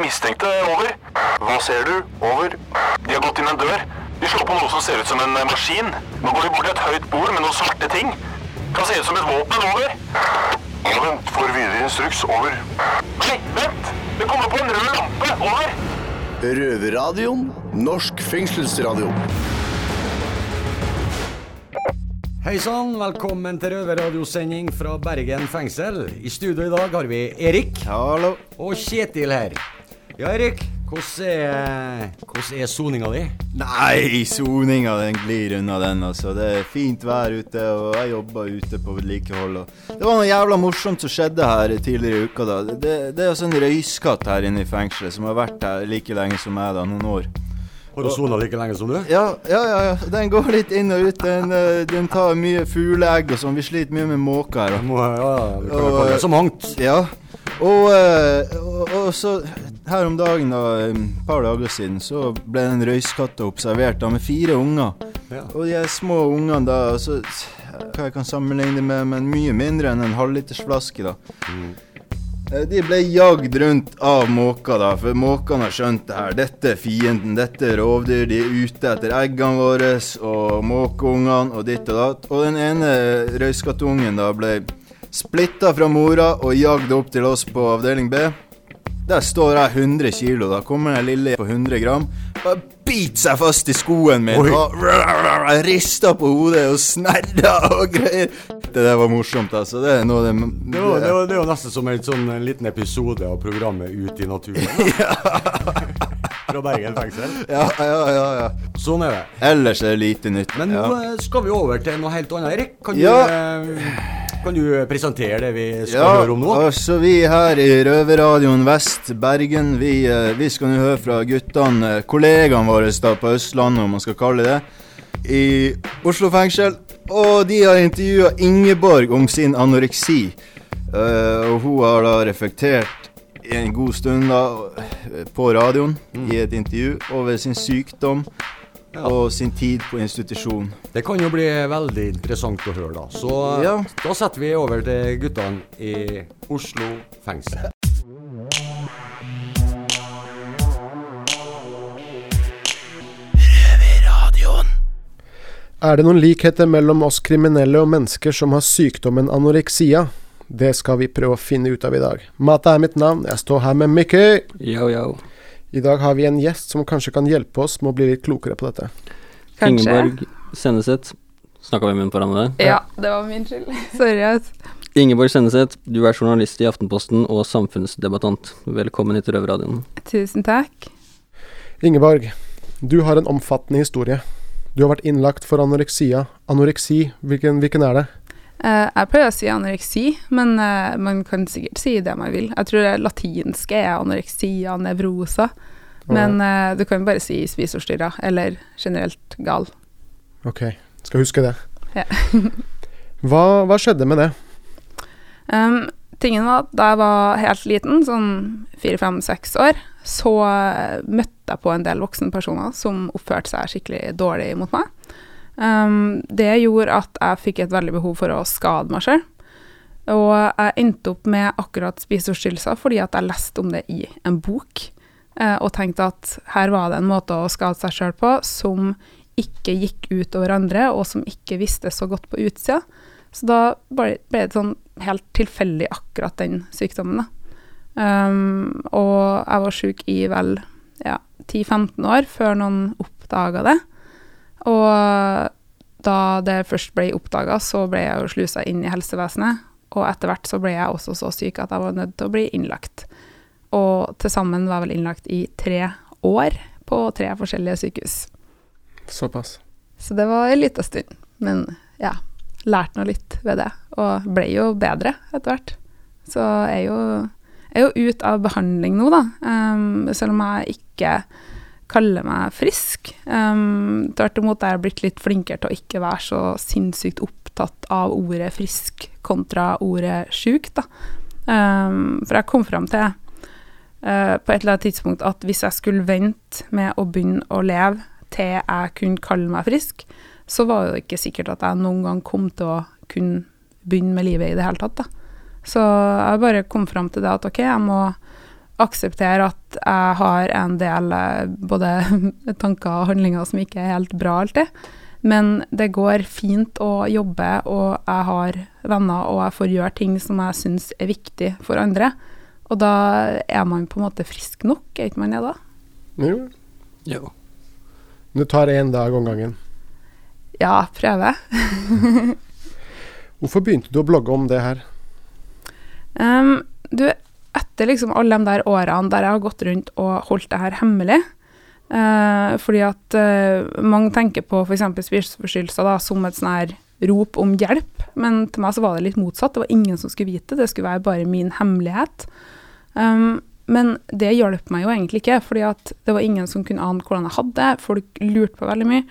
de mistenkte. Over. Hva ser du? Over. De har gått inn en dør. De slår på noe som ser ut som en eh, maskin. Nå går de bort til et høyt bord med noen svarte ting. Kan se ut som et våpen. Over. Ja, vent. Får videre instruks. Over. Nei, vent! Det kommer på en rød lampe. Over. Røverradioen. Norsk fengselsradio. Hei sann, velkommen til røverradiosending fra Bergen fengsel. I studio i dag har vi Erik Hallo. og Kjetil her. Ja, Erik. Hvordan er, soninga di? Nei, soninga den glir unna den, altså. Det er fint vær ute, og jeg jobber ute på vedlikehold. Det var noe jævla morsomt som skjedde her tidligere i uka. da. Det, det er altså en røyskatt her inne i fengselet som har vært her like lenge som meg, da, noen år. Har du sona like lenge som du? Ja, ja, ja. ja. Den går litt inn og ut. Den, eh, den tar mye fugleegg og sånn. Vi sliter mye med måker her. Må, ja, det kan kalle det så mangt. Ja. Og, eh, og, og så her om dagen, da, et par dager siden, så ble den røyskatt observert da med fire unger. Ja. Og de små ungene da, så, hva jeg kan sammenligne med, men mye mindre enn en halvlitersflaske, da. Mm. De ble jagd rundt av måker, da, for måkene har skjønt det her. Dette er fienden, dette er rovdyr. De er ute etter eggene våre og måkeungene og ditt og datt. Og den ene røyskattungen da ble splitta fra mora og jagd opp til oss på avdeling B. Der står jeg 100 kilo. Da kommer den lille på 100 gram. Bare biter seg fast i skoen min Oi. og rister på hodet og snerrer og greier. Det der var morsomt, altså. Det er noe det, det Det det, var, det var nesten som en sånn en liten episode av programmet Ut i naturen. Fra Bergen fengsel. Ja, ja, ja, ja. Sånn er det. Ellers er det lite nytt. Men nå ja. eh, skal vi over til noe helt annet, Erik. Kan du, Ja. eh, kan du presentere det vi skal Ja, høre om nå? altså vi her i Røverradioen Vest Bergen, vi, eh, vi skal nå høre fra guttene, eh, kollegaene våre da på Østlandet, om man skal kalle det, i Oslo fengsel. Og de har intervjua Ingeborg om sin anoreksi. Eh, og hun har da reflektert en god stund da eh, på radioen i et intervju over sin sykdom Ja. og sin tid på institusjon. Det kan jo bli veldig interessant å høre, da. Så Ja. da setter vi over til guttene i Oslo fengsel. Er det noen likheter mellom oss kriminelle og mennesker som har sykdommen anoreksia? Det skal vi prøve å finne ut av i dag. Mata er mitt navn, jeg står her med Mickey. Yo, yo. I dag har vi en gjest som kanskje kan hjelpe oss med å bli litt klokere på dette. Kanskje. Ingeborg Senneset. Snakka vi med hverandre der? Ja, det var min skyld. Sorry. Ass. Ingeborg Senneset, du er journalist i Aftenposten og samfunnsdebattant. Velkommen hit til Røverradioen. Tusen takk. Ingeborg, du har en omfattende historie. Du har vært innlagt for anoreksia. Anoreksi, hvilken, hvilken er det? Eh, jeg pleier å si anoreksi, men eh, man kan sikkert si det man vil. Jeg tror det latinske er anoreksia nevrosa, men eh, du kan bare si spiseforstyrra, eller generelt gal. Ok, skal huske det. Ja. hva, hva skjedde med det? Um, tingen var at da jeg var helt liten, sånn fire, fem, seks år, så møtte jeg på en del voksne personer som oppførte seg skikkelig dårlig mot meg. Um, det gjorde at jeg fikk et veldig behov for å skade meg sjøl. Og jeg endte opp med akkurat spiseforstyrrelser fordi at jeg leste om det i en bok, eh, og tenkte at her var det en måte å skade seg sjøl på som ikke gikk ut over andre, og som ikke visste så godt på utsida. Så da ble det sånn helt tilfeldig akkurat den sykdommen, da. Um, og jeg var sjuk i vel ja, 10-15 år før noen oppdaga det. Og da det først ble oppdaga, så ble jeg jo slusa inn i helsevesenet. Og etter hvert så ble jeg også så syk at jeg var nødt til å bli innlagt. Og til sammen var jeg vel innlagt i tre år på tre forskjellige sykehus. Såpass. Så det var en liten stund. Men ja, lærte nå litt ved det. Og ble jo bedre etter hvert. Så jeg er jo, jeg er jo ut av behandling nå, da. Um, selv om jeg ikke kaller meg frisk. Um, Tvert imot er jeg blitt litt flinkere til å ikke være så sinnssykt opptatt av ordet frisk kontra ordet sjuk, da. Um, for jeg kom fram til uh, på et eller annet tidspunkt at hvis jeg skulle vente med å begynne å leve til jeg kunne kalle meg frisk, så var det ikke sikkert at jeg noen gang kom til å kunne begynne med livet i det hele tatt, da. Så jeg bare kom fram til det at ok, jeg må akseptere at jeg har en del eh, både tanker og handlinger som ikke er helt bra alltid. Men det går fint å jobbe, og jeg har venner, og jeg får gjøre ting som jeg syns er viktig for andre. Og da er man på en måte frisk nok, er ikke man det da? Jo. Jo. Du tar én dag om gangen. Ja, prøver. Hvorfor begynte du å blogge om det her? Um, du, etter liksom alle de der årene der jeg har gått rundt og holdt det her hemmelig, eh, fordi at eh, mange tenker på f.eks. spiseforstyrrelser da, som et sånn her rop om hjelp, men til meg så var det litt motsatt. Det var ingen som skulle vite det, det skulle være bare min hemmelighet. Um, men det hjalp meg jo egentlig ikke, fordi at det var ingen som kunne ane hvordan jeg hadde det. Folk lurte på veldig mye.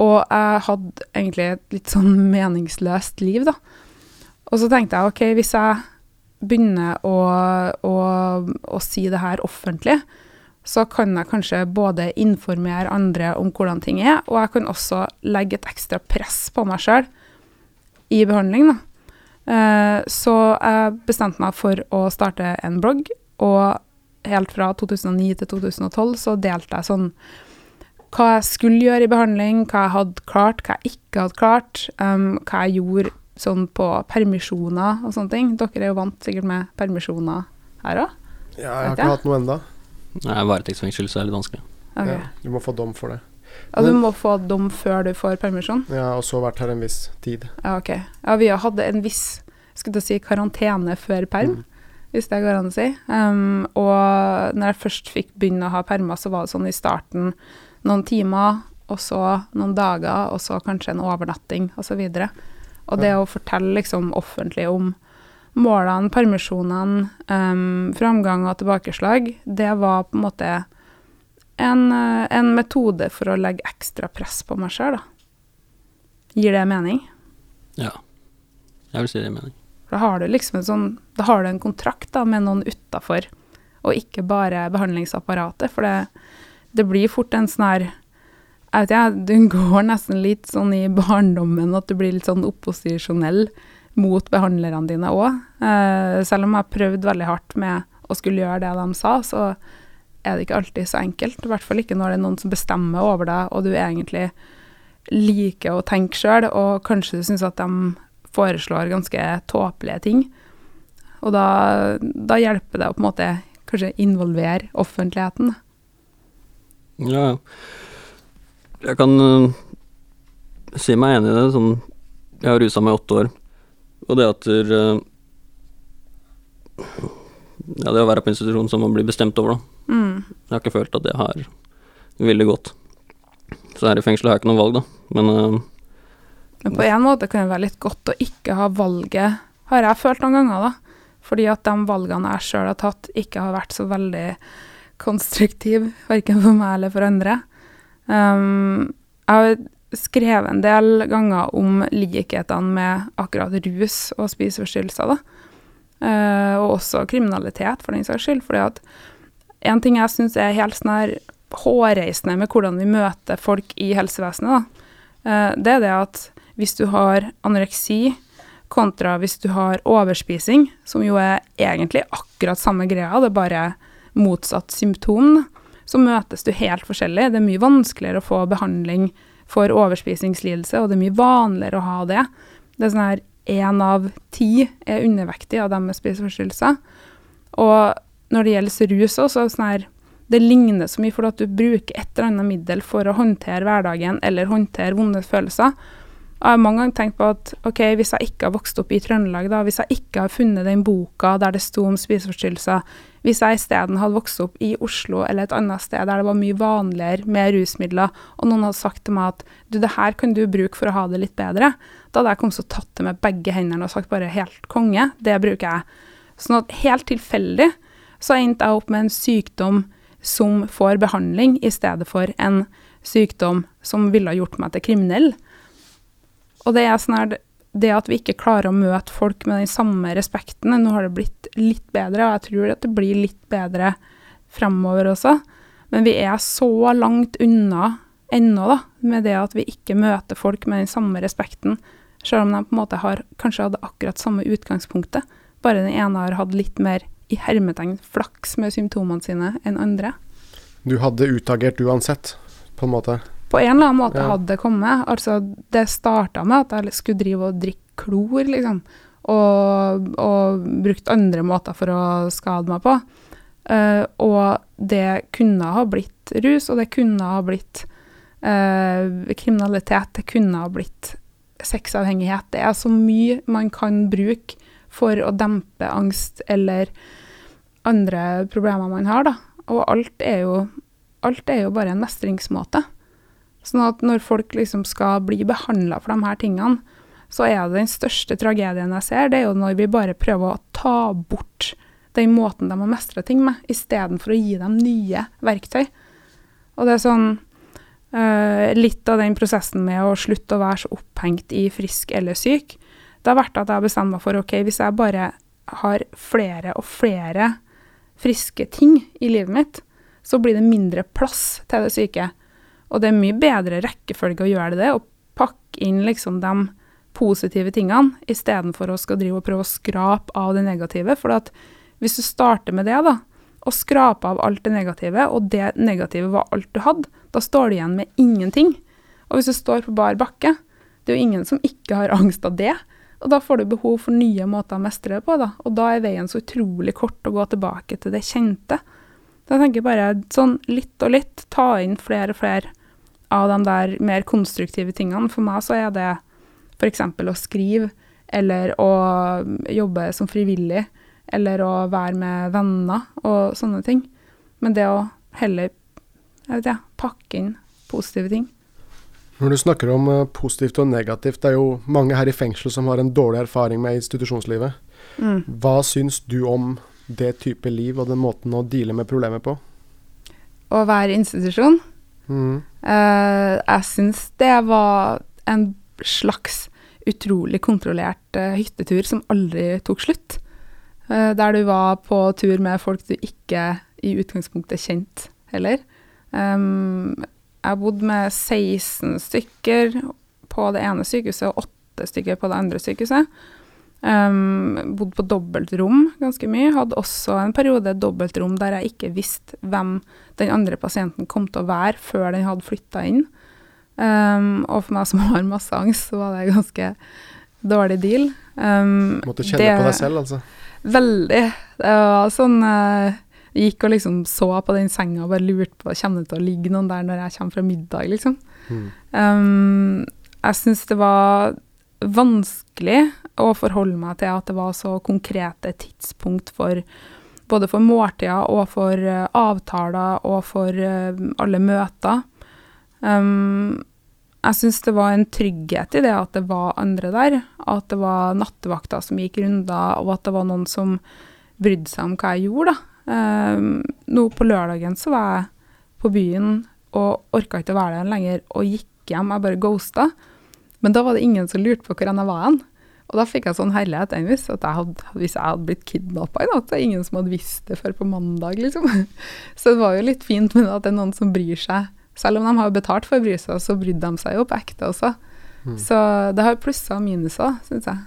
Og jeg hadde egentlig et litt sånn meningsløst liv, da. Og så tenkte jeg OK, hvis jeg begynner å, å, å si det her offentlig, så kan jeg kanskje både informere andre om hvordan ting er, og jeg kan også legge et ekstra press på meg sjøl i behandling. Eh, så jeg bestemte meg for å starte en blogg, og helt fra 2009 til 2012 så delte jeg sånn hva jeg skulle gjøre i behandling, hva jeg hadde klart, hva jeg ikke hadde klart, um, hva jeg gjorde sånn på permisjoner og sånne ting. Dere er jo vant sikkert med permisjoner her òg? Ja, jeg har ikke jeg. hatt noe enda. Nei, Varetektsfengsel, så er det litt vanskelig. Okay. Ja, du må få dom for det. Ja, du må få dom før du får permisjon? Ja, og så vært her en viss tid. Ja, ok. Ja, vi hadde en viss skulle du si, karantene før perm, hvis det går an å si. Um, og når jeg først fikk begynne å ha permer, så var det sånn i starten noen timer, og så noen dager, og så kanskje en overnatting, osv. Og, så. Og det å fortelle liksom offentlig om målene, permisjonene, um, framgang og tilbakeslag, det var på en måte en, eh, en metode for å legge ekstra press på meg sjøl, da. Gir det mening? Ja. Jeg vil si det gir mening. Da har du liksom en sånn Da har du en kontrakt da med noen utafor, og ikke bare behandlingsapparatet. For det, det blir fort en sånn her Jeg vet ikke, du går nesten litt sånn i barndommen at du blir litt sånn opposisjonell mot behandlerne dine òg. Eh, selv om jeg har prøvd veldig hardt med å skulle gjøre det de sa, så er det ikke alltid så enkelt. I hvert fall ikke når det er noen som bestemmer over deg, og du egentlig liker å tenke sjøl, og kanskje du syns at de foreslår ganske tåpelige ting. Og da, da hjelper det å på en måte kanskje involvere offentligheten. Ja, ja. Jeg kan uh, si meg enig i det. Sånn, jeg har rusa meg i åtte år, og det at øh, Ja, det å være på institusjon som man blir bestemt over, da. Mm. Jeg har ikke følt at det har veldig godt. Så her i fengselet har jeg ikke noe valg, da. Men uh, Men på en måte kan det være litt godt å ikke ha valget, har jeg følt noen ganger, da. Fordi at de valgene jeg sjøl har tatt, ikke har vært så veldig konstruktive, verken for meg eller for andre. Um, jeg har skrevet en del ganger om likhetene med akkurat rus og spiseforstyrrelser, da. Uh, og også kriminalitet, for den saks skyld. fordi at en ting jeg syns er helt sånn her hårreisende med hvordan vi møter folk i helsevesenet, da, uh, det er det at hvis du har anoreksi kontra hvis du har overspising, som jo er egentlig akkurat samme greia, det er bare motsatt symptom, da, så møtes du helt forskjellig. Det er mye vanskeligere å få behandling for overspisingslidelse, og det er mye vanligere å ha det. Det er sånn her én av ti er undervektig av dem med spiseforstyrrelser. Og når det gjelder rus òg, så er det sånn her det ligner så mye for at du bruker et eller annet middel for å håndtere hverdagen eller håndtere vonde følelser. Jeg har mange ganger tenkt på at ok, hvis jeg ikke har vokst opp i Trøndelag, da, hvis jeg ikke har funnet den boka der det sto om spiseforstyrrelser, hvis jeg isteden hadde vokst opp i Oslo eller et annet sted der det var mye vanligere med rusmidler, og noen hadde sagt til meg at du, det her kan du bruke for å ha det litt bedre, da hadde jeg kommet og tatt det med begge hendene og sagt bare helt konge, det bruker jeg. Sånn at helt tilfeldig så endte jeg opp med en sykdom som får behandling, i stedet for en sykdom som ville ha gjort meg til kriminell. Og det er sånn her det at vi ikke klarer å møte folk med den samme respekten Nå har det blitt litt bedre, og jeg tror at det blir litt bedre fremover også. Men vi er så langt unna ennå, da, med det at vi ikke møter folk med den samme respekten. Selv om de på en måte har kanskje hadde akkurat samme utgangspunktet. Bare den ene har hatt litt mer i hermetegn flaks med symptomene sine enn andre. Du hadde utagert uansett, på en måte. På en eller annen måte Ja. hadde det kommet. Altså, det starta med at jeg skulle drive og drikke klor, liksom. Og, og brukt andre måter for å skade meg på. Uh, og det kunne ha blitt rus, og det kunne ha blitt uh, kriminalitet. Det kunne ha blitt sexavhengighet. Det er så mye man kan bruke for å dempe angst eller andre problemer man har, da. Og alt er jo, alt er jo bare en mestringsmåte. Sånn at når folk liksom skal bli behandla for de her tingene, så er det den største tragedien jeg ser, det er jo når vi bare prøver å ta bort den måten de har mestra ting med, istedenfor å gi dem nye verktøy. Og det er sånn Uh, Litt av den prosessen med å slutte å være så opphengt i frisk eller syk, det har vært at jeg har bestemt meg for ok, hvis jeg bare har flere og flere friske ting i livet mitt, så blir det mindre plass til det syke. Og det er mye bedre rekkefølge å gjøre det, å pakke inn liksom de positive tingene, istedenfor å skal drive og prøve å skrape av det negative. For at hvis du starter med det, da, og skraper av alt det negative, og det negative var alt du hadde, da står du igjen med ingenting. Og hvis du står på bar bakke, det er jo ingen som ikke har angst av det. Og da får du behov for nye måter å mestre det på, da. Og da er veien så utrolig kort å gå tilbake til det kjente. Så jeg tenker bare sånn litt og litt, ta inn flere og flere av de der mer konstruktive tingene. For meg så er det f.eks. å skrive, eller å jobbe som frivillig, eller å være med venner og sånne ting. Men det å heller, jeg vet ikke, pakke inn positive ting. Når du snakker om eh, positivt og negativt, det er jo mange her i fengsel som har en dårlig erfaring med institusjonslivet. Mm. Hva syns du om det type liv og den måten å deale med problemet på? Å være institusjon Mm. Eh, jeg syns det var en slags utrolig kontrollert eh, hyttetur som aldri tok slutt. Eh, der du var på tur med folk du ikke i utgangspunktet kjente heller. Jeg bodde med 16 stykker på det ene sykehuset og 8 stykker på det andre sykehuset. Um, bodde på dobbeltrom ganske mye. Hadde også en periode dobbeltrom der jeg ikke visste hvem den andre pasienten kom til å være før den hadde flytta inn. Um, og for meg som har masse angst, så var det ganske dårlig deal. Um, Måtte kjenne på deg selv, altså. Veldig. Det var sånn uh, gikk og liksom så på den senga og bare lurte på kommer det til å ligge noen der når jeg kommer fra middag, liksom. Mm. Um, jeg syns det var vanskelig å forholde meg til at det var så konkrete tidspunkt for både for måltider og for eh, avtaler og for eh, alle møter. Um, jeg syns det var en trygghet i det at det var andre der. At det var nattevakter som gikk runder, og at det var noen som brydde seg om hva jeg gjorde. Um, nå på lørdagen så var jeg på byen og orka ikke å være der lenger og gikk hjem. Jeg bare ghosta. Men da var det ingen som lurte på hvor jeg var hen. Og da fikk jeg sånn herlighet envis, at jeg hadde, hvis jeg hadde blitt kidnappa i natt, så er det ingen som hadde visst det før på mandag, liksom. Så det var jo litt fint med at det er noen som bryr seg. Selv om de har betalt for å bry seg, så brydde de seg jo på ekte også. Så det har plusser og minuser, syns jeg.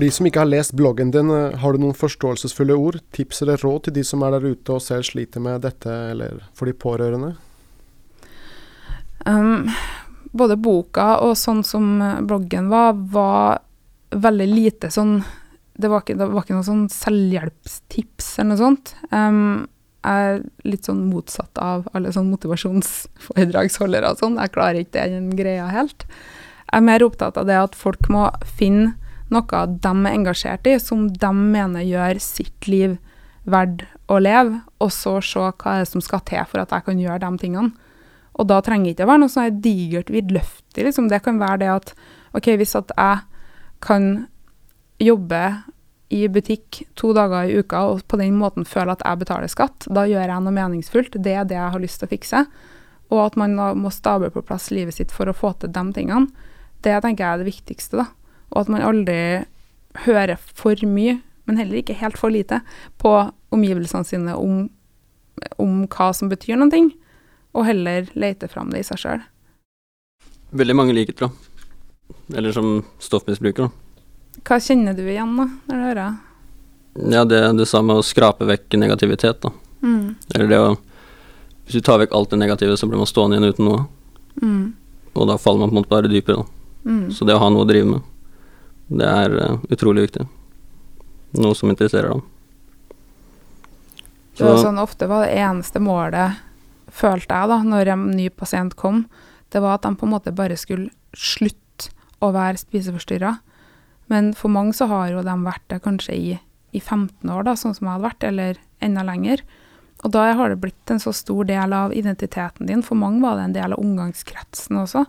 For de som ikke har lest bloggen din, eh, har du noen forståelsesfulle ord, tips eller råd til de som er der ute og selv sliter med dette, eller for de pårørende? Um, både boka og sånn som bloggen var, var veldig lite sånn Det var ikke, det var ikke noe sånn selvhjelpstips eller noe sånt. Um, jeg er litt sånn motsatt av alle sånn motivasjonsforedragsholdere og sånn. Jeg klarer ikke den greia helt. Jeg er mer opptatt av det at folk må finne noe de er engasjert i, som de mener gjør sitt liv verdt å leve, og så se hva er som skal til for at jeg kan gjøre de tingene. Og da trenger det ikke å være noe sånn digert vidløftig. Liksom. Det kan være det at ok, hvis at jeg kan jobbe i butikk to dager i uka og på den måten føle at jeg betaler skatt, da gjør jeg noe meningsfullt. Det er det jeg har lyst til å fikse. og at man da må stable på plass livet sitt for å få til de tingene, det tenker jeg er det viktigste, da. Og at man aldri hører for mye, men heller ikke helt for lite, på omgivelsene sine om, om hva som betyr noen ting, og heller lete fram det i seg sjøl. Veldig mange liker det. Eller som stoffmisbruker, da. Hva kjenner du igjen, da, når du hører? Ja, det du sa med å skrape vekk negativitet, da. Mm. Eller det å Hvis du tar vekk alt det negative, så blir man stående igjen uten noe. Mm. Og da faller man på en måte bare dypere, da. Mm. Så det å ha noe å drive med, det er eh, utrolig viktig. Noe som interesserer deg. Det var sånn ofte var det eneste målet, følte jeg da, når en ny pasient kom, det var at de på en måte bare skulle slutte å være spiseforstyrra. Men for mange så har jo de vært det kanskje i, i 15 år, da, sånn som jeg hadde vært, eller enda lenger. Og da har det blitt en så stor del av identiteten din. For mange var det en del av omgangskretsen også.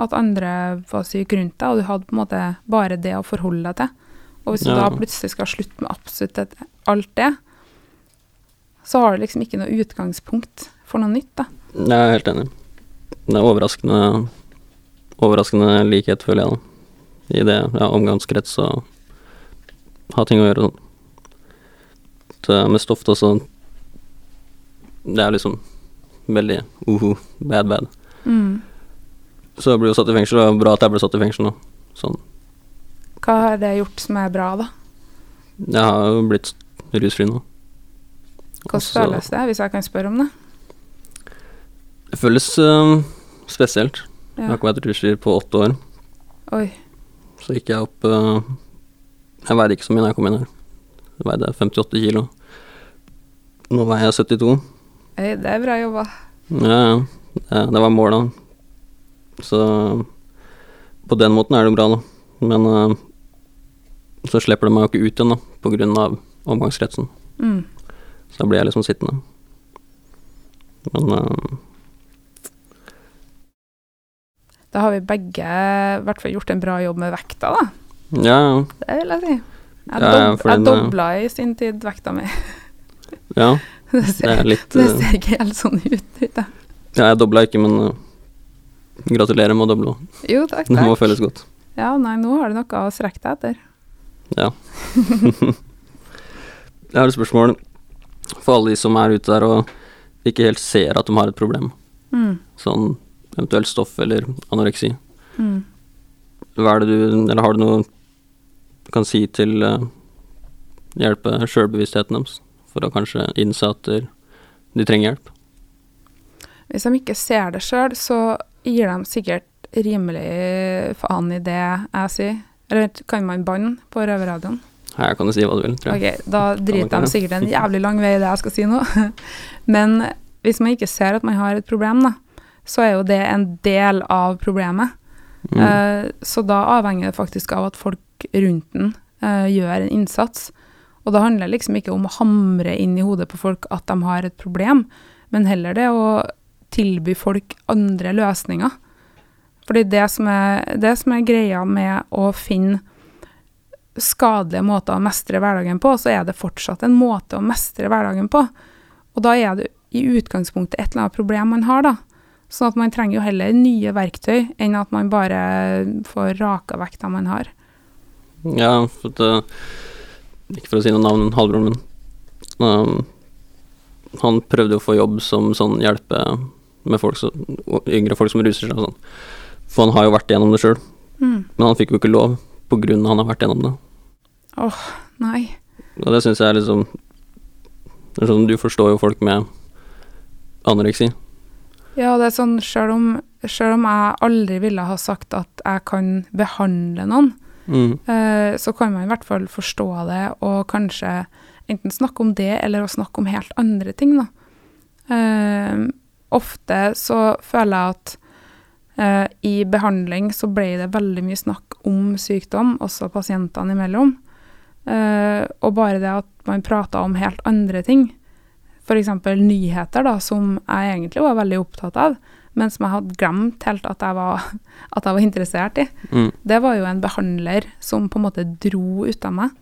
At andre var syke rundt deg, og du hadde på en måte bare det å forholde deg til. Og hvis du Ja. da plutselig skal slutte med absolutt alt det, så har du liksom ikke noe utgangspunkt for noe nytt, da. Jeg er helt enig. Det er overraskende Overraskende likhet, føler jeg, da. I det ja, omgangskrets og ha ting å gjøre sånn. Med stoff da, så Det er liksom veldig uhu, bad, bad. Mm. Så jeg ble jo satt i fengsel, og bra at jeg ble satt i fengsel nå. Sånn. Hva har det gjort som er bra, da? Jeg har jo blitt rusfri nå. Hvordan Også, føles det, hvis jeg kan spørre om det? Det føles eh, spesielt. Jeg har ikke vært rusfri på åtte år. Oi. Så gikk jeg opp eh, Jeg veide ikke så mye da jeg kom inn her. Jeg veide 58 kilo. Nå veier jeg 72. Oi, det er bra jobba. Ja, ja. Det, det var målet. Så på den måten er det bra, da. Men uh, så slipper de meg jo ikke ut igjen, da, på grunn av omgangskretsen. Mm. Så da blir jeg liksom sittende. Men uh, Da har vi begge i hvert fall gjort en bra jobb med vekta, da. ja, ja. Det vil jeg si. Jeg, Ja, dob jeg dobla i sin tid vekta mi. ja. Det Det ser, er litt det eh, ser ikke helt sånn ut. Ja, jeg dobla ikke, men eh, gratulerer med å doble. Jo, takk, Det må føles godt. Ja, nei, nå har du noe å strekke deg etter. Ja. jeg har et spørsmål for alle de som er ute der og ikke helt ser at de har et problem. Mm. Sånn eventuelt stoff eller anoreksi. Mm. Hva er det du Eller har du noe du kan si til uh, hjelpe sjølbevisstheten deres for å kanskje innse at de, de trenger hjelp? Hvis de ikke ser det sjøl, så gir de sikkert rimelig faen i det jeg sier. Eller kan man banne på røverradioen? Her kan du si hva du vil, tror jeg. Okay, da driter de sikkert en jævlig lang vei i det jeg skal si nå. Men hvis man ikke ser at man har et problem, da, så er jo det en del av problemet. Mm. Eh, så da avhenger det faktisk av at folk rundt den eh, gjør en innsats. Og det handler liksom ikke om å hamre inn i hodet på folk at de har et problem, men heller det å tilby folk andre løsninger. Fordi det som er, det som er greia med å finne skadelige måter å mestre hverdagen på, så er det fortsatt en måte å mestre hverdagen på. Og da er det i utgangspunktet et eller annet problem man har, da. Sånn at man trenger jo heller nye verktøy enn at man bare får raka vekk dem man har. Ja, for at eh, Ikke for å si noe navn, halvbroren min um, Han prøvde å få jobb som sånn hjelpe med folk som, yngre folk som ruser seg og sånn. For han har jo vært igjennom det sjøl, Mm. men han fikk jo ikke lov på grunn av han har vært igjennom det. Åh, nei. Og det syns jeg er liksom det er sånn, Du forstår jo folk med anoreksi. Ja, det er sånn, selv om, selv om jeg aldri ville ha sagt at jeg kan behandle noen, Mm. eh, så kan man i hvert fall forstå det, og kanskje enten snakke om det, eller å snakke om helt andre ting, da. Eh, ofte så føler jeg at eh, i behandling så ble det veldig mye snakk om sykdom, også pasientene imellom. Eh, og bare det at man prata om helt andre ting, f.eks. nyheter, da, som jeg egentlig var veldig opptatt av, men som jeg hadde glemt helt at jeg var, at jeg var interessert i. Mm. Det var jo en behandler som på en måte dro ut av meg.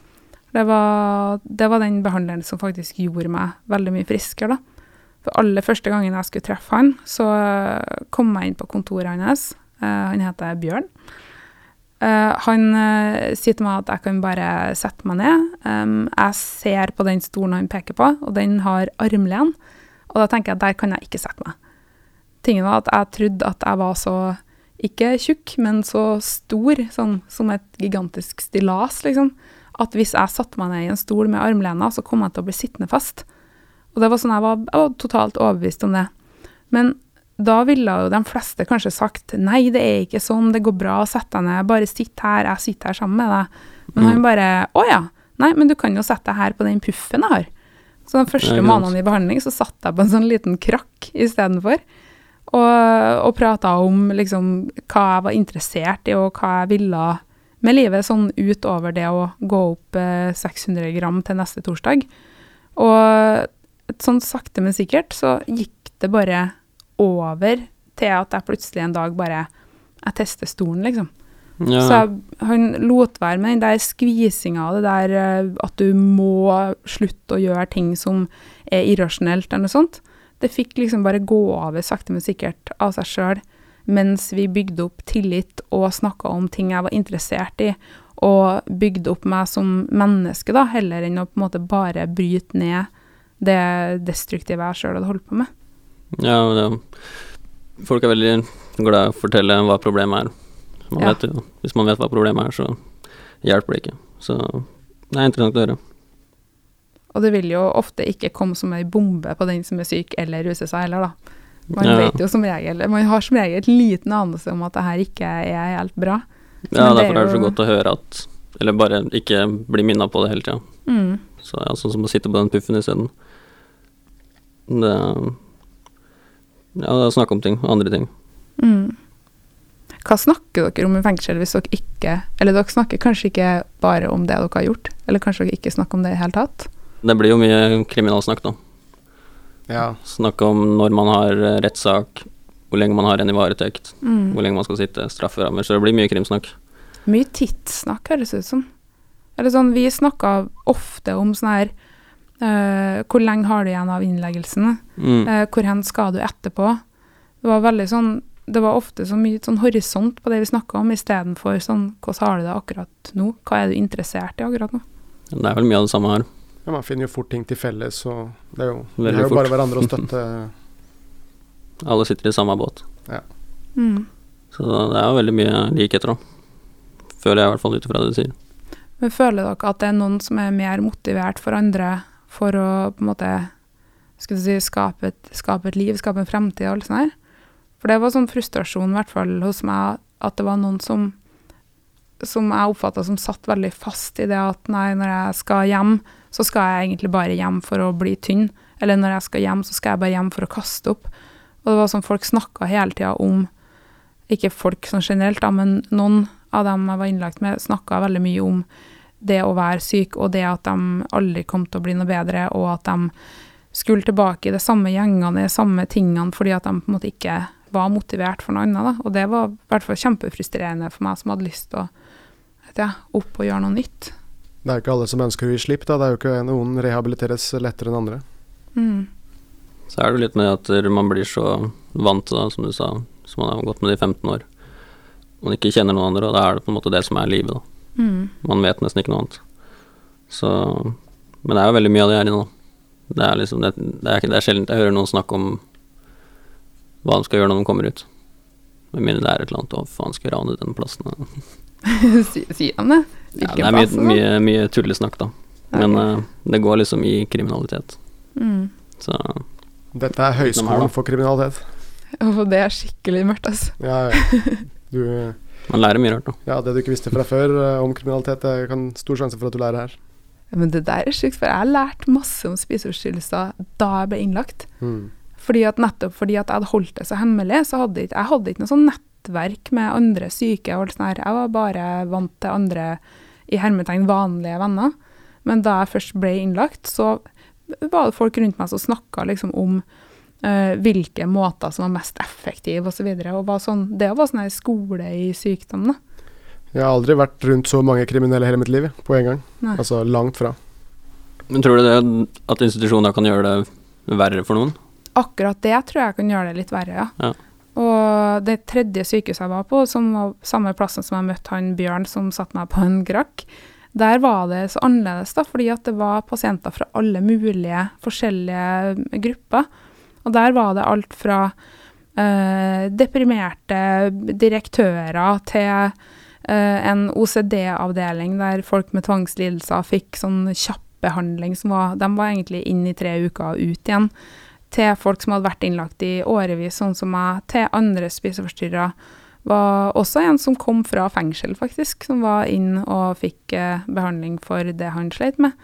Det var, det var den behandleren som faktisk gjorde meg veldig mye friskere, da. For aller første gangen jeg skulle treffe han, så eh, kom jeg inn på kontoret hans. Eh, han heter Bjørn. Eh, han sier til meg at jeg kan bare sette meg ned. Jeg ser på den stolen han peker på, og den har armlen. Og da tenker jeg at der kan jeg ikke sette meg. Tingen var at jeg trodde at jeg var så ikke tjukk, men så stor, sånn som et gigantisk stillas, liksom. At hvis jeg satte meg ned i en stol med armlener, så kom jeg til å bli sittende fast. Og det var sånn jeg var, jeg var totalt overbevist om det. Men da ville jo de fleste kanskje sagt nei, det er ikke sånn, det går bra, sett deg ned, bare sitt her, jeg sitter her sammen med deg. Men Mm. han bare å ja, nei, men du kan jo sette deg her på den puffen jeg har. Så de første månedene i behandling så satt jeg på en sånn liten krakk istedenfor. Og, og prata om liksom hva jeg var interessert i, og hva jeg ville med livet, sånn utover det å gå opp eh, 600 gram til neste torsdag. Og sånn sakte, men sikkert så gikk det bare over til at jeg plutselig en dag bare Jeg tester stolen, liksom. Ja. Så jeg, han lot være med den der skvisinga, det der eh, at du må slutte å gjøre ting som er irrasjonelt, eller noe sånt. Det fikk liksom bare gå over sakte, men sikkert av seg sjøl, mens vi bygde opp tillit og snakka om ting jeg var interessert i, og bygde opp meg som menneske, da, heller enn å på en måte bare bryte ned det destruktive jeg sjøl hadde holdt på med. Ja, det, folk er veldig glad i å fortelle hva problemet er. Man Ja. vet hvis man vet hva problemet er, så hjelper det ikke. Så det er interessant å høre. Og det vil jo ofte ikke komme som ei bombe på den som er syk eller ruser seg heller, da. Man Ja. vet jo som regel, man har som regel et liten anelse om at det her ikke er helt bra. Ja, det er derfor er det så godt å høre at Eller bare ikke bli minna på det hele tida. Mm. Så ja, sånn som å sitte på den puffen isteden. Det Ja, det er snakk om ting. Andre ting. Mm. Hva snakker dere om i fengsel hvis dere ikke Eller dere snakker kanskje ikke bare om det dere har gjort, eller kanskje dere ikke snakker om det i det hele tatt? Det blir jo mye kriminalsnakk, da. Ja. Snakk om når man har eh, rettssak, hvor lenge man har en i varetekt, Mm. hvor lenge man skal sitte, strafferammer. Så det blir mye krimsnakk. Mye tidssnakk, høres det ut som. Eller sånn, vi snakka ofte om sånn her eh, Hvor lenge har du igjen av innleggelsen? Mm. Uh, hvor hen skal du etterpå? Det var veldig sånn Det var ofte så mye sånn horisont på det vi snakka om, istedenfor sånn Hvordan har du det akkurat nå? Hva er du interessert i akkurat nå? Det er vel mye av det samme her. ja, man finner jo fort ting til felles, og det er jo, det er jo bare hverandre å støtte. Alle sitter i samme båt. Mm. Så det er jo veldig mye likheter, da. Føler jeg i hvert fall ut ifra det du sier. Men føler dere at det er noen som er mer motivert for andre for å på en måte skal si, skape, et, skape et liv, skape en fremtid og alt sånt her? For det var sånn frustrasjon, i hvert fall hos meg, at det var noen som som jeg oppfatta som satt veldig fast i det at nei, når jeg skal hjem, så skal jeg egentlig bare hjem for å bli tynn. Eller når jeg skal hjem, så skal jeg bare hjem for å kaste opp. Og det var sånn folk snakka hele tida om Ikke folk sånn generelt, da, men noen av dem jeg var innlagt med, snakka veldig mye om det å være syk, og det at de aldri kom til å bli noe bedre, og at de skulle tilbake i de samme gjengene, de samme tingene, fordi at de på en måte ikke var motivert for noe annet. Da. Og det var i hvert fall kjempefrustrerende for meg som hadde lyst til å vet jeg, opp og gjøre noe nytt. Det er jo ikke alle som ønsker å gi slipp, da. Det er jo ikke noen rehabiliteres lettere enn andre. Mm. Så er det litt med at man blir så vant til det, som du sa, som man har gått med det i 15 år. Man ikke kjenner noen andre, og da er det på en måte det som er livet, da. Mm. Man vet nesten ikke noe annet. Så Men det er jo veldig mye av det her inne, nå. Det er liksom det, det, er, det er sjelden jeg hører noen snakke om hva de skal gjøre når de kommer ut. Med mindre det er et eller annet 'Å, faen, skal vi rane den plassen?' Sier han det? Ja, det er mye, mye, mye tullesnakk, da. Men uh, det går liksom i kriminalitet. Mm. Så Dette er De her, for kriminalitet. Og det er skikkelig mørkt, altså. Ja, ja. Du, man lærer mye rart, da. ja, det du ikke visste fra før eh, om kriminalitet, det kan stor sjanse for at du lærer her. Men det der er sjukt, for jeg har lært masse om spiseforstyrrelser da jeg ble innlagt. Mm. Fordi at nettopp fordi at jeg hadde holdt det så hemmelig, så hadde jeg, jeg hadde ikke noe sånn nettverk med andre syke. og alt sånt her. Jeg var bare vant til andre i hermetegn vanlige venner. Men da jeg først ble innlagt, så var det folk rundt meg som snakka liksom om hvilke måter som var mest effektive osv. Sånn, det var sånn skole i sykdom, da. Jeg har aldri vært rundt så mange kriminelle hele mitt liv på en gang. Nei. Altså langt fra. Men tror du det at institusjoner kan gjøre det verre for noen? akkurat det tror jeg kan gjøre det litt verre, ja. Ja. Og det tredje sykehuset jeg var på, som var samme plassen som jeg møtte han Bjørn som satte meg på en grakk, der var det så annerledes, da, fordi at det var pasienter fra alle mulige forskjellige grupper. Og der var det alt fra eh, deprimerte direktører til eh, en OCD-avdeling der folk med tvangslidelser fikk sånn kjapp behandling som var De var egentlig inn i tre uker og ut igjen. Til folk som hadde vært innlagt i årevis, sånn som meg. Til andre spiseforstyrra. Var også en som kom fra fengsel, faktisk, som var inn og fikk eh, behandling for det han sleit med.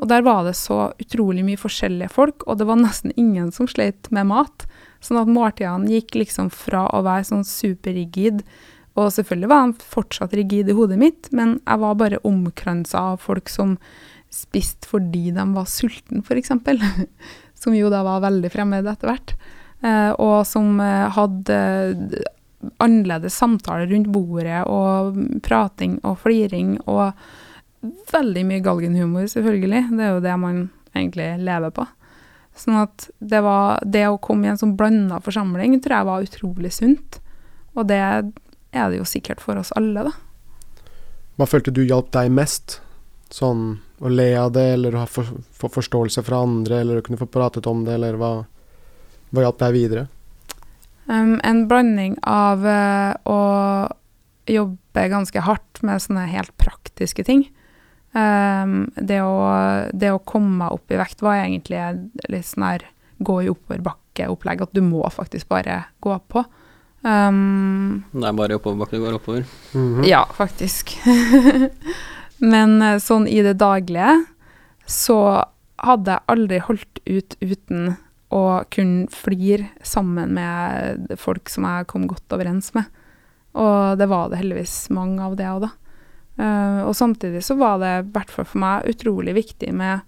Og der var det så utrolig mye forskjellige folk, og det var nesten ingen som sleit med mat. Sånn at måltidene gikk liksom fra å være sånn superrigid, og selvfølgelig var han fortsatt rigid i hodet mitt, men jeg var bare omkransa av folk som spiste fordi de var sultne, f.eks. Som jo da var veldig fremmed etter hvert. Eh, og som eh, hadde annerledes samtaler rundt bordet, og prating og fliring, og veldig mye galgenhumor, selvfølgelig. Det er jo det man egentlig lever på. Sånn at det, var, det å komme i en sånn blanda forsamling tror jeg var utrolig sunt. Og det er det jo sikkert for oss alle, da. Hva følte du hjalp deg mest? Sånn å le av det, eller å få for, få forståelse fra andre, eller å kunne få pratet om det, eller hva, hva hjalp deg videre? Um, en blanding av uh, å jobbe ganske hardt med sånne helt praktiske ting. Um, det, å, det å komme meg opp i vekt var egentlig litt sånn her gå i oppoverbakke-opplegg, at du må faktisk bare gå på. Um, Det er bare i oppoverbakke du går oppover. Mhm. Ja, faktisk. Men eh, sånn i det daglige så hadde jeg aldri holdt ut uten å kunne flire sammen med folk som jeg kom godt overens med. Og det var det heldigvis mange av det òg, da. Eh, og samtidig så var det, i hvert fall for meg, utrolig viktig med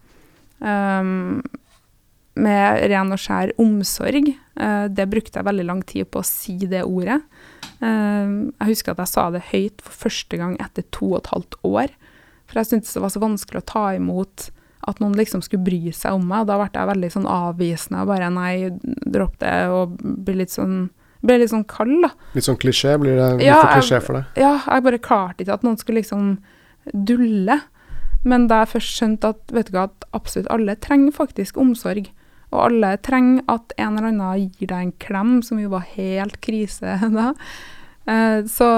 um, med ren og skjær omsorg. Uh, det brukte jeg veldig lang tid på å si det ordet. Uh, jeg husker at jeg sa det høyt for første gang etter to og et halvt år. For jeg syntes det var så vanskelig å ta imot at noen liksom skulle bry seg om meg. Da ble jeg veldig sånn avvisende og bare nei, dropp det, og ble litt sånn ble litt sånn kald, da. Litt sånn klisjé? Blir det litt Ja, for klisjé for deg? Ja, jeg bare klarte ikke at noen skulle liksom dulle. Men da jeg først skjønte at vet du hva, at absolutt alle trenger faktisk omsorg, og alle trenger at en eller annen gir deg en klem, som jo var helt krise da, eh, så,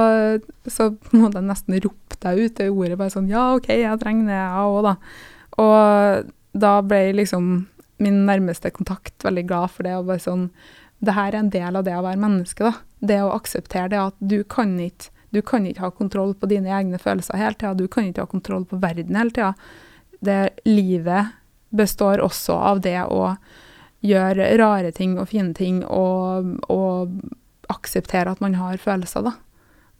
så måtte jeg nesten rope deg ut det ordet, bare sånn ja, OK, jeg trenger det, jeg òg, da. Og da ble liksom min nærmeste kontakt veldig glad for det, og bare sånn det her er en del av det å være menneske, da. Det å akseptere det at du kan ikke du kan ikke ha kontroll på dine egne følelser hele tida. Du kan ikke ha kontroll på verden hele tida. Livet består også av det å gjøre rare ting og fine ting og, og akseptere at man har følelser, da.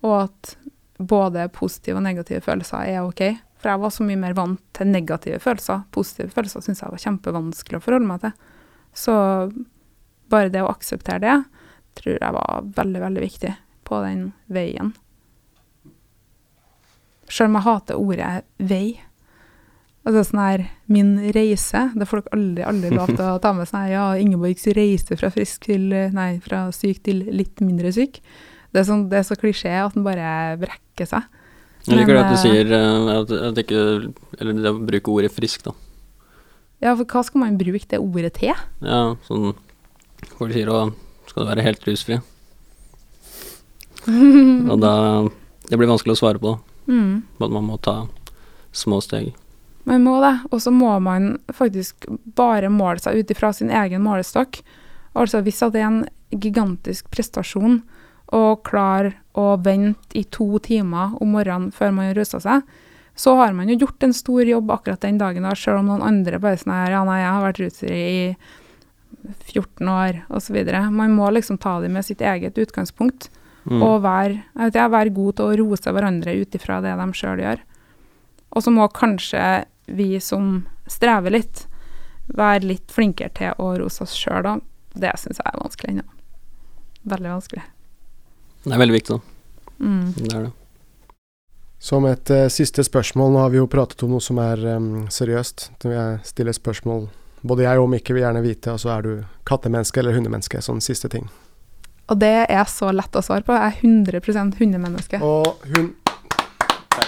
Og at både positive og negative følelser er OK. For jeg var så mye mer vant til negative følelser. Positive følelser syns jeg var kjempevanskelig å forholde meg til. Så bare det å akseptere det, tror jeg var veldig, veldig viktig på den veien. Selv om jeg hater ordet vei. Altså sånn her Min reise. Det får dere aldri, aldri lov til å ta med sånn her Ja, Ingeborgs reise fra frisk til Nei, fra syk til litt mindre syk. Det er, sånn, det er så klisjé at den bare brekker seg. Jeg liker det at du eh, sier eh, at, at ikke Eller det å bruke ordet frisk, da. Ja, for hva skal man bruke det ordet til? Ja, sånn Folk sier å skal du være helt rusfri? Og da Det blir vanskelig å svare på, da. Mm. At man må ta små steg. Man må det, og så må man faktisk bare måle seg ut ifra sin egen målestokk. Altså hvis det er en gigantisk prestasjon å klare å vente i to timer om morgenen før man har rusa seg, så har man jo gjort en stor jobb akkurat den dagen, da, selv om noen andre bare sånn her Ja, nei, jeg har vært rusfri i 14 år, osv. Man må liksom ta det med sitt eget utgangspunkt. Mm. Og være, jeg være god til å rose hverandre ut ifra det de sjøl gjør. Og så må kanskje vi som strever litt, være litt flinkere til å rose oss sjøl, da. Det syns jeg er vanskelig ennå. Veldig vanskelig. Det er veldig viktig, da. Mm. Det er det. Som et uh, siste spørsmål, nå har vi jo pratet om noe som er um, seriøst. Når jeg stiller spørsmål både jeg og Mikkel vil gjerne vite, altså er du kattemenneske eller hundemenneske? Sånn siste ting. Og det er så lett å svare på. Jeg er 100 hundemenneske. Og hun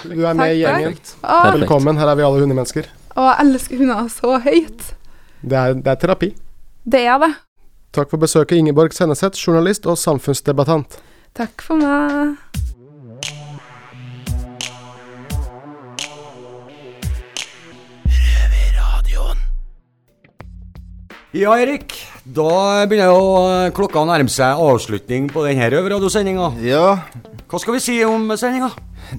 Du er med i gjengen. takk. Velkommen, her er vi alle hundemennesker. å, jeg elsker hunder så høyt. Det er, det er terapi. Det er det. Takk for besøket, Ingeborg Senneset, journalist og samfunnsdebattant. Takk for meg. Ja, Erik. Da begynner jo eh, klokka å nærme seg avslutning på denne røverradiosendinga. Ja, Hva skal vi si om sendinga?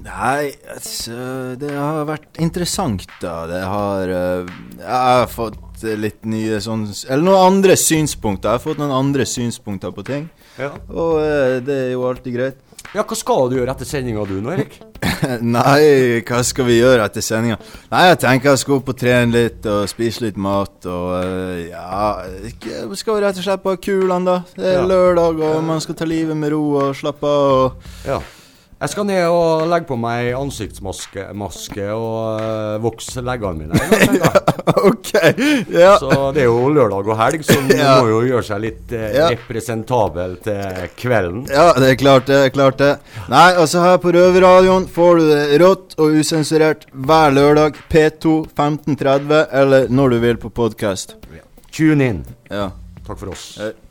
Nei, altså Det har vært interessant, da. Det har uh, Jeg har fått litt nye sånn Eller noen andre synspunkter. Jeg har fått noen andre synspunkter på ting. Ja. Og uh, det er jo alltid greit. ja, hva skal du gjøre etter sendinga du nå, Erik? Nei, hva skal vi gjøre etter sendinga? Nei, jeg tenker jeg skal opp og trene litt og spise litt mat og eh, Ja, skal vi rett og slett bare kulene, da. Det er Ja. lørdag, og man skal ta livet med ro og slappe av. og Ja. Jeg skal ned og legge på meg ansiktsmaske maske og uh, vokse leggene mine. dag. OK! Ja. Så det er jo lørdag og helg, så man Ja. må jo gjøre seg litt uh, Ja. representabel til kvelden. Ja, det er klart det. er klart det Nei, altså her på Røverradioen får du det rått og usensurert hver lørdag. P2 15.30, eller når du vil på podkast. Tune in. Ja. Takk for oss.